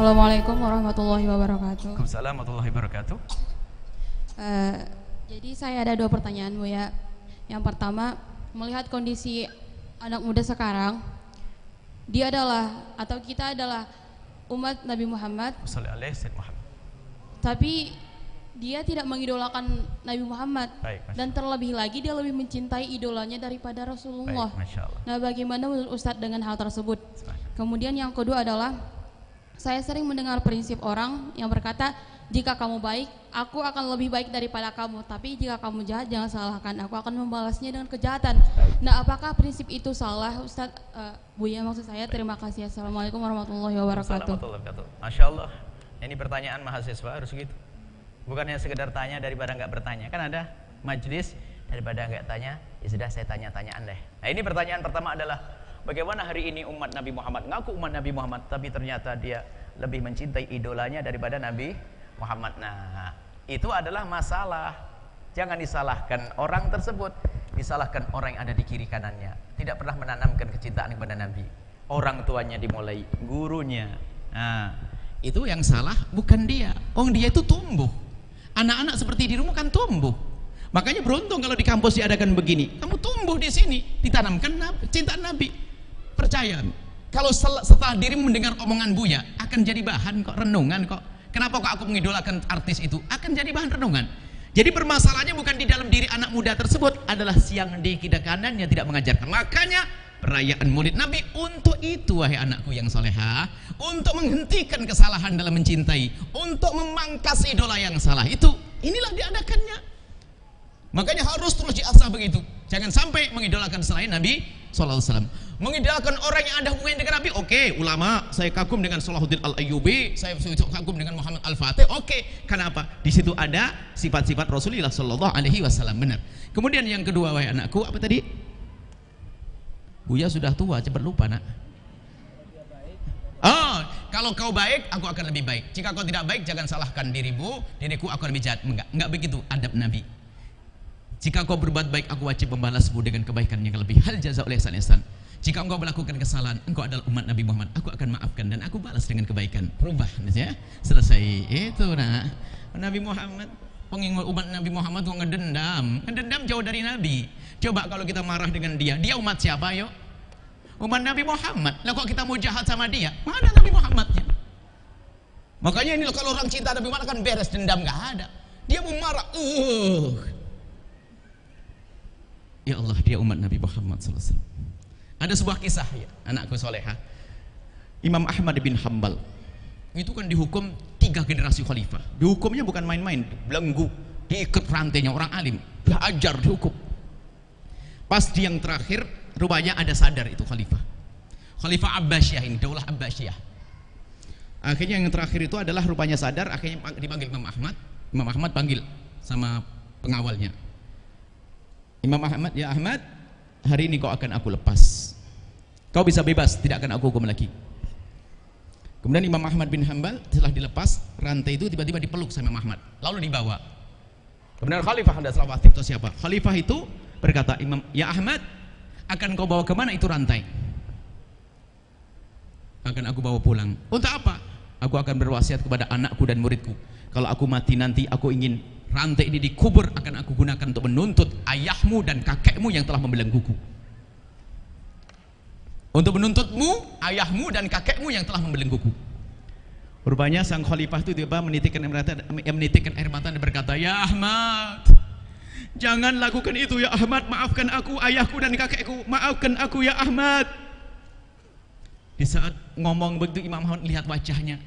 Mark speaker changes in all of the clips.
Speaker 1: Assalamualaikum warahmatullahi wabarakatuh.
Speaker 2: Waalaikumsalam warahmatullahi wabarakatuh.
Speaker 1: Eh, jadi saya ada dua pertanyaan Bu ya. Yang pertama, melihat kondisi anak muda sekarang, dia adalah atau kita adalah umat Nabi Muhammad, tapi dia tidak mengidolakan Nabi Muhammad
Speaker 2: Baik,
Speaker 1: dan terlebih lagi dia lebih mencintai idolanya daripada Rasulullah.
Speaker 2: Baik.
Speaker 1: Nah, bagaimana menurut Ustadz dengan hal tersebut? Kemudian yang kedua adalah saya sering mendengar prinsip orang yang berkata, jika kamu baik, aku akan lebih baik daripada kamu. Tapi jika kamu jahat, jangan salahkan. Aku akan membalasnya dengan kejahatan. Nah, apakah prinsip itu salah, Ustadz? Uh, Buya maksud saya. Terima kasih. Assalamualaikum warahmatullahi wabarakatuh.
Speaker 2: Assalamualaikum warahmatullahi wabarakatuh. Masya Allah. Ini pertanyaan mahasiswa harus gitu. Bukannya sekedar tanya daripada nggak bertanya. Kan ada majelis daripada nggak tanya, ya sudah saya tanya-tanya anda. Nah ini pertanyaan pertama adalah bagaimana hari ini umat Nabi Muhammad ngaku umat Nabi Muhammad, tapi ternyata dia lebih mencintai idolanya daripada Nabi Muhammad. Nah itu adalah masalah. Jangan disalahkan orang tersebut, disalahkan orang yang ada di kiri kanannya. Tidak pernah menanamkan kecintaan kepada Nabi. Orang tuanya dimulai, gurunya. Nah, itu yang salah bukan dia. Oh dia itu tumbuh. Anak-anak seperti dirimu kan tumbuh. Makanya beruntung kalau di kampus diadakan begini. Kamu tumbuh di sini, ditanamkan cinta Nabi. Percaya. Kalau setelah dirimu mendengar omongan Buya, akan jadi bahan kok renungan kok. Kenapa kok aku mengidolakan artis itu? Akan jadi bahan renungan. Jadi permasalahannya bukan di dalam diri anak muda tersebut, adalah siang di kiri kanannya tidak mengajarkan. Makanya perayaan Maulid Nabi untuk itu wahai anakku yang soleha, untuk menghentikan kesalahan dalam mencintai, untuk memangkas idola yang salah itu. Inilah diadakannya. Makanya harus terus diasah begitu. Jangan sampai mengidolakan selain Nabi Wasallam. Mengidolakan orang yang ada hubungan dengan Nabi, oke. Ulama, saya kagum dengan Salahuddin Al Ayyubi, saya kagum dengan Muhammad Al Fatih, oke. Kenapa? Di situ ada sifat-sifat Rasulullah Sallallahu Alaihi Wasallam. Benar. Kemudian yang kedua, wahai anakku, apa tadi? Buya sudah tua, cepat lupa nak. Oh, kalau kau baik, aku akan lebih baik. Jika kau tidak baik, jangan salahkan dirimu, diriku akan lebih jahat. Enggak, enggak begitu adab Nabi. Jika kau berbuat baik, aku wajib membalasmu dengan kebaikan yang lebih. Hal jaza oleh ihsan. Jika engkau melakukan kesalahan, engkau adalah umat Nabi Muhammad. Aku akan maafkan dan aku balas dengan kebaikan. Berubah, ya. Selesai. Itu nah. Nabi Muhammad, pengingat umat Nabi Muhammad kok ngedendam. Ngedendam jauh dari Nabi. Coba kalau kita marah dengan dia, dia umat siapa yuk? Umat Nabi Muhammad. Lah kok kita mau jahat sama dia? Mana Nabi Muhammadnya? Makanya ini loh, kalau orang cinta Nabi Muhammad kan beres dendam nggak ada. Dia mau marah. Uh. Ya Allah, dia umat Nabi Muhammad SAW. Ada sebuah kisah ya, anakku soleha. Imam Ahmad bin Hambal itu kan dihukum tiga generasi khalifah. Dihukumnya bukan main-main, belenggu, diikat rantainya orang alim, belajar dihukum. Pas di yang terakhir, rupanya ada sadar itu khalifah. Khalifah Abbasiyah ini, daulah Abbasiyah. Akhirnya yang terakhir itu adalah rupanya sadar, akhirnya dipanggil Imam Ahmad. Imam Ahmad panggil sama pengawalnya. Imam Ahmad, ya Ahmad, hari ini kau akan aku lepas. Kau bisa bebas, tidak akan aku hukum lagi. Kemudian Imam Ahmad bin Hambal setelah dilepas rantai itu tiba-tiba dipeluk sama Imam Ahmad, lalu dibawa. Kemudian Khalifah ada selawat itu siapa? Khalifah itu berkata, Imam, ya Ahmad, akan kau bawa ke mana itu rantai? Akan aku bawa pulang. Untuk apa? Aku akan berwasiat kepada anakku dan muridku. Kalau aku mati nanti, aku ingin rantai ini dikubur akan aku gunakan untuk menuntut ayahmu dan kakekmu yang telah membelengguku. Untuk menuntutmu, ayahmu dan kakekmu yang telah membelengguku. Rupanya sang khalifah itu tiba menitikkan air mata, menitikkan air mata dan berkata, Ya Ahmad, jangan lakukan itu ya Ahmad, maafkan aku, ayahku dan kakekku, maafkan aku ya Ahmad. Di saat ngomong begitu Imam Ahmad lihat wajahnya,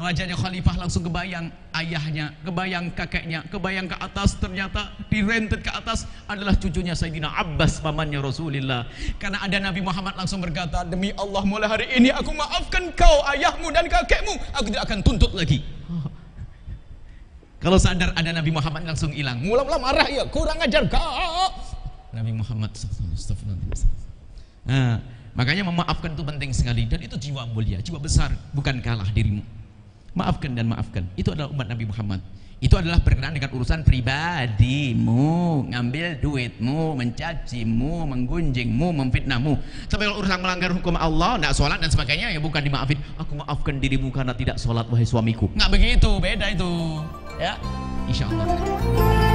Speaker 2: Wajahnya khalifah langsung kebayang ayahnya, kebayang kakeknya, kebayang ke atas ternyata direntet ke atas adalah cucunya Sayyidina Abbas pamannya Rasulullah. Karena ada Nabi Muhammad langsung berkata, "Demi Allah mulai hari ini aku maafkan kau, ayahmu dan kakekmu, aku tidak akan tuntut lagi." Kalau sadar ada Nabi Muhammad langsung hilang. Mula-mula marah ya, kurang ajar kau. Nabi Muhammad Nah, makanya memaafkan itu penting sekali dan itu jiwa mulia, jiwa besar, bukan kalah dirimu. Maafkan dan maafkan. Itu adalah umat Nabi Muhammad. Itu adalah berkenaan dengan urusan pribadimu, ngambil duitmu, mencacimu, menggunjingmu, memfitnahmu. Tapi kalau urusan melanggar hukum Allah, tidak sholat dan sebagainya, ya bukan dimaafin. Aku maafkan dirimu karena tidak sholat wahai suamiku. Nggak begitu, beda itu. Ya, insya Allah.